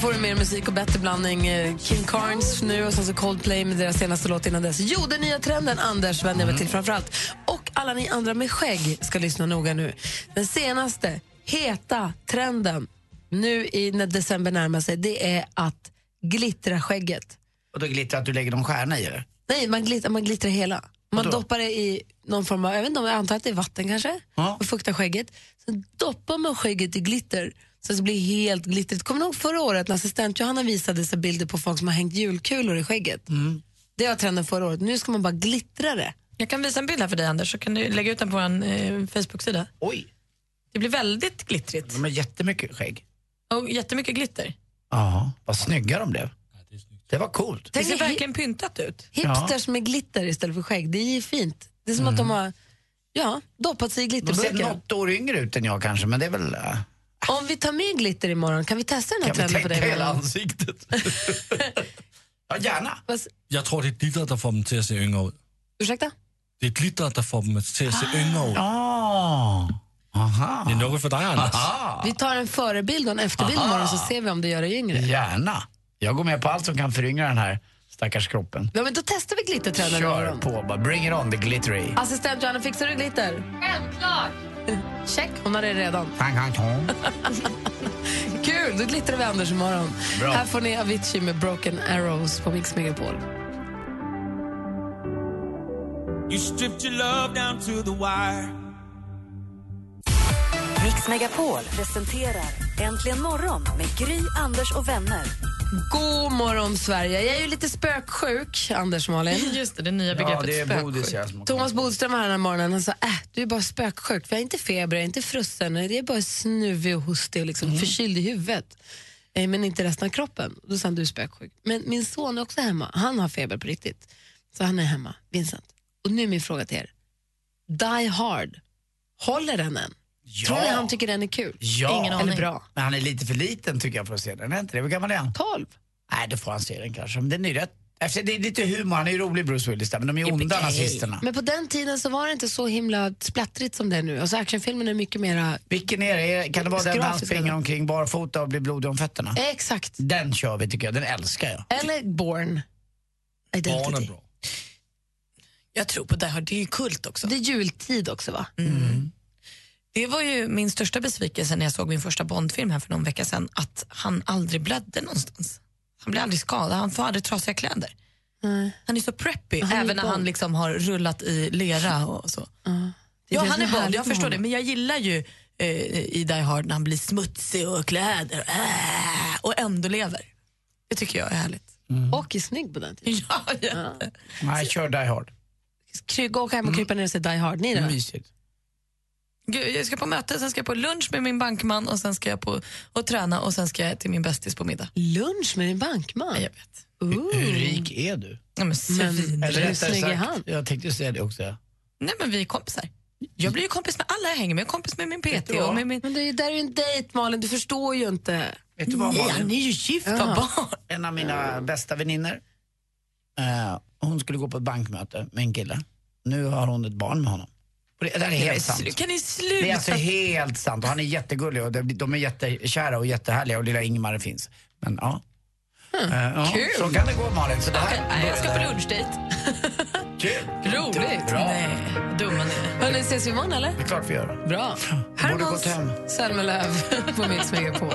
Får du mer musik och bättre blandning. Eh, Kim Carnes nu och sen så Coldplay med deras senaste låt innan dess. Jo, den nya trenden, Anders vänder jag mig till framförallt. Och alla ni andra med skägg ska lyssna noga nu. Den senaste heta trenden nu i, när december närmar sig, det är att glittra skägget. Och då glittrar att du lägger någon stjärna i det? Nej, man glittrar, man glittrar hela. Man doppar det i någon form av, jag vet inte om jag antar att det är vatten kanske, och fuktar skägget. Sen doppar man skägget i glitter så det blir helt glittrigt. Kommer du ihåg förra året när assistent Johanna visade sig bilder på folk som har hängt julkulor i skägget? Det var trenden förra året. Nu ska man bara glittra det. Jag kan visa en bild här för dig Anders, så kan du lägga ut den på vår eh, Facebook-sida. Oj. Det blir väldigt glittrigt. De har jättemycket skägg. Och jättemycket glitter. Ja, vad snygga de blev. Det var coolt. Det ser verkligen pyntat ut. Hipsters med glitter istället för skägg, det är ju fint. Det är som att de har ja, doppat sig i De ser något år yngre ut än jag kanske, men det är väl... Om vi tar med glitter imorgon, kan vi testa den här Kan vi trenden på tänka dig? hela imorgon? ansiktet? ja, gärna. Jag tror det är glittret som får dem till att se yngre ut. Ursäkta? Det är glittret som får dem till att se yngre ut. Ah. Aha. Det är något för dig Anders. Vi tar en förebild och en efterbild Aha. imorgon så ser vi om det gör dig yngre. Gärna. Jag går med på allt som kan föryngra den här stackars kroppen. Ja, men då testar vi glittertrenden Kör imorgon. på bara. Bring it on the glittery. Assistent Johanna, fixar du glitter? Självklart! Check, hon har det redan. Kul, då glittrar vi Anders imorgon. Bra. Här får ni Avicii med Broken Arrows på Mix Megapol. You stripped your love down to the wire. Mix Megapol presenterar Äntligen morgon med Gry, Anders och vänner. God morgon, Sverige. Jag är ju lite spöksjuk, Anders och Malin. Just det, det nya begreppet spöksjuk. Thomas Bodström var här den här morgonen och sa äh, du är bara spöksjuk. För jag är inte feber, jag är inte frusen, jag är bara snuvig och hostig och liksom förkyld i huvudet. Eh, men inte resten av kroppen. Då sa han du är spöksjuk. Men min son är också hemma. Han har feber på riktigt. Så han är hemma, Vincent. Och nu är min fråga till er. Die Hard, håller den än? Tror ni han tycker den är kul? Ja. Eller bra? Men han är lite för liten tycker jag för att se den. Är inte det? Hur gammal är han? 12. Nej, då får han se den kanske. Men den är rätt... Efter, det är lite humor, han är ju rolig Bruce Willis där, men de är onda nazisterna. Men på den tiden så var det inte så himla splattrigt som det är nu. Alltså actionfilmen är mycket mera... Vilken är det? Kan det vara den där han springer omkring barfota och blir blodig om fötterna? Exakt. Den kör vi tycker jag, den älskar jag. Eller Born. Identity. Jag tror på det här, det är ju kult också. Det är jultid också va? Mm. Det var ju min största besvikelse när jag såg min första Bondfilm här för någon vecka sedan, att han aldrig blödde någonstans. Han blev aldrig skadad, han får aldrig trasiga kläder. Han är så preppy, Han även när Bond. han liksom har rullat i lera och så. Ja, det han är Bond, jag förstår det, men jag gillar ju eh, i Die Hard när han blir smutsig och kläder äh, och ändå lever. Det tycker jag är härligt. Och är snygg på den tiden. Ja, jätte. Nej, kör Die Hard. Gå hem och krypa ner och se Die Hard. Ni då? Mysigt. Gud, Jag ska på möte, sen ska jag på lunch med min bankman och sen ska jag på och träna och sen ska jag till min bästis på middag. Lunch med din bankman? Jag vet. Ooh. Hur rik är du? Ja, men, svin. hur rättare snygg är han? Jag tänkte säga det också. Nej, men vi är kompisar. Jag blir ju kompis med alla jag hänger med. Jag är kompis med min PT och med min... Men det är, där är ju en dejt Malin, du förstår ju inte. Vet du vad Nej, Malin? han är ju gift, Ja. vad barn. En av mina bästa väninnor, eh, hon skulle gå på ett bankmöte med en kille. Nu har hon ett barn med honom. Och det, det här är helt sant. Kan ni Det är alltså sluta? helt sant och han är jättegullig och de, är jättekära och jättehärliga och lilla Ingmar finns. Men ja. Eh, ja kul. Så kan det gå Malin. Så det här, Nej, jag ska på lunchdejt. Kul. Roligt. Bra. Nej, dumma ni är. Hörni, ses vi imorgon eller? Det är klart vi gör. Bra. Hem. Zelmerlöw på Mix Megapol.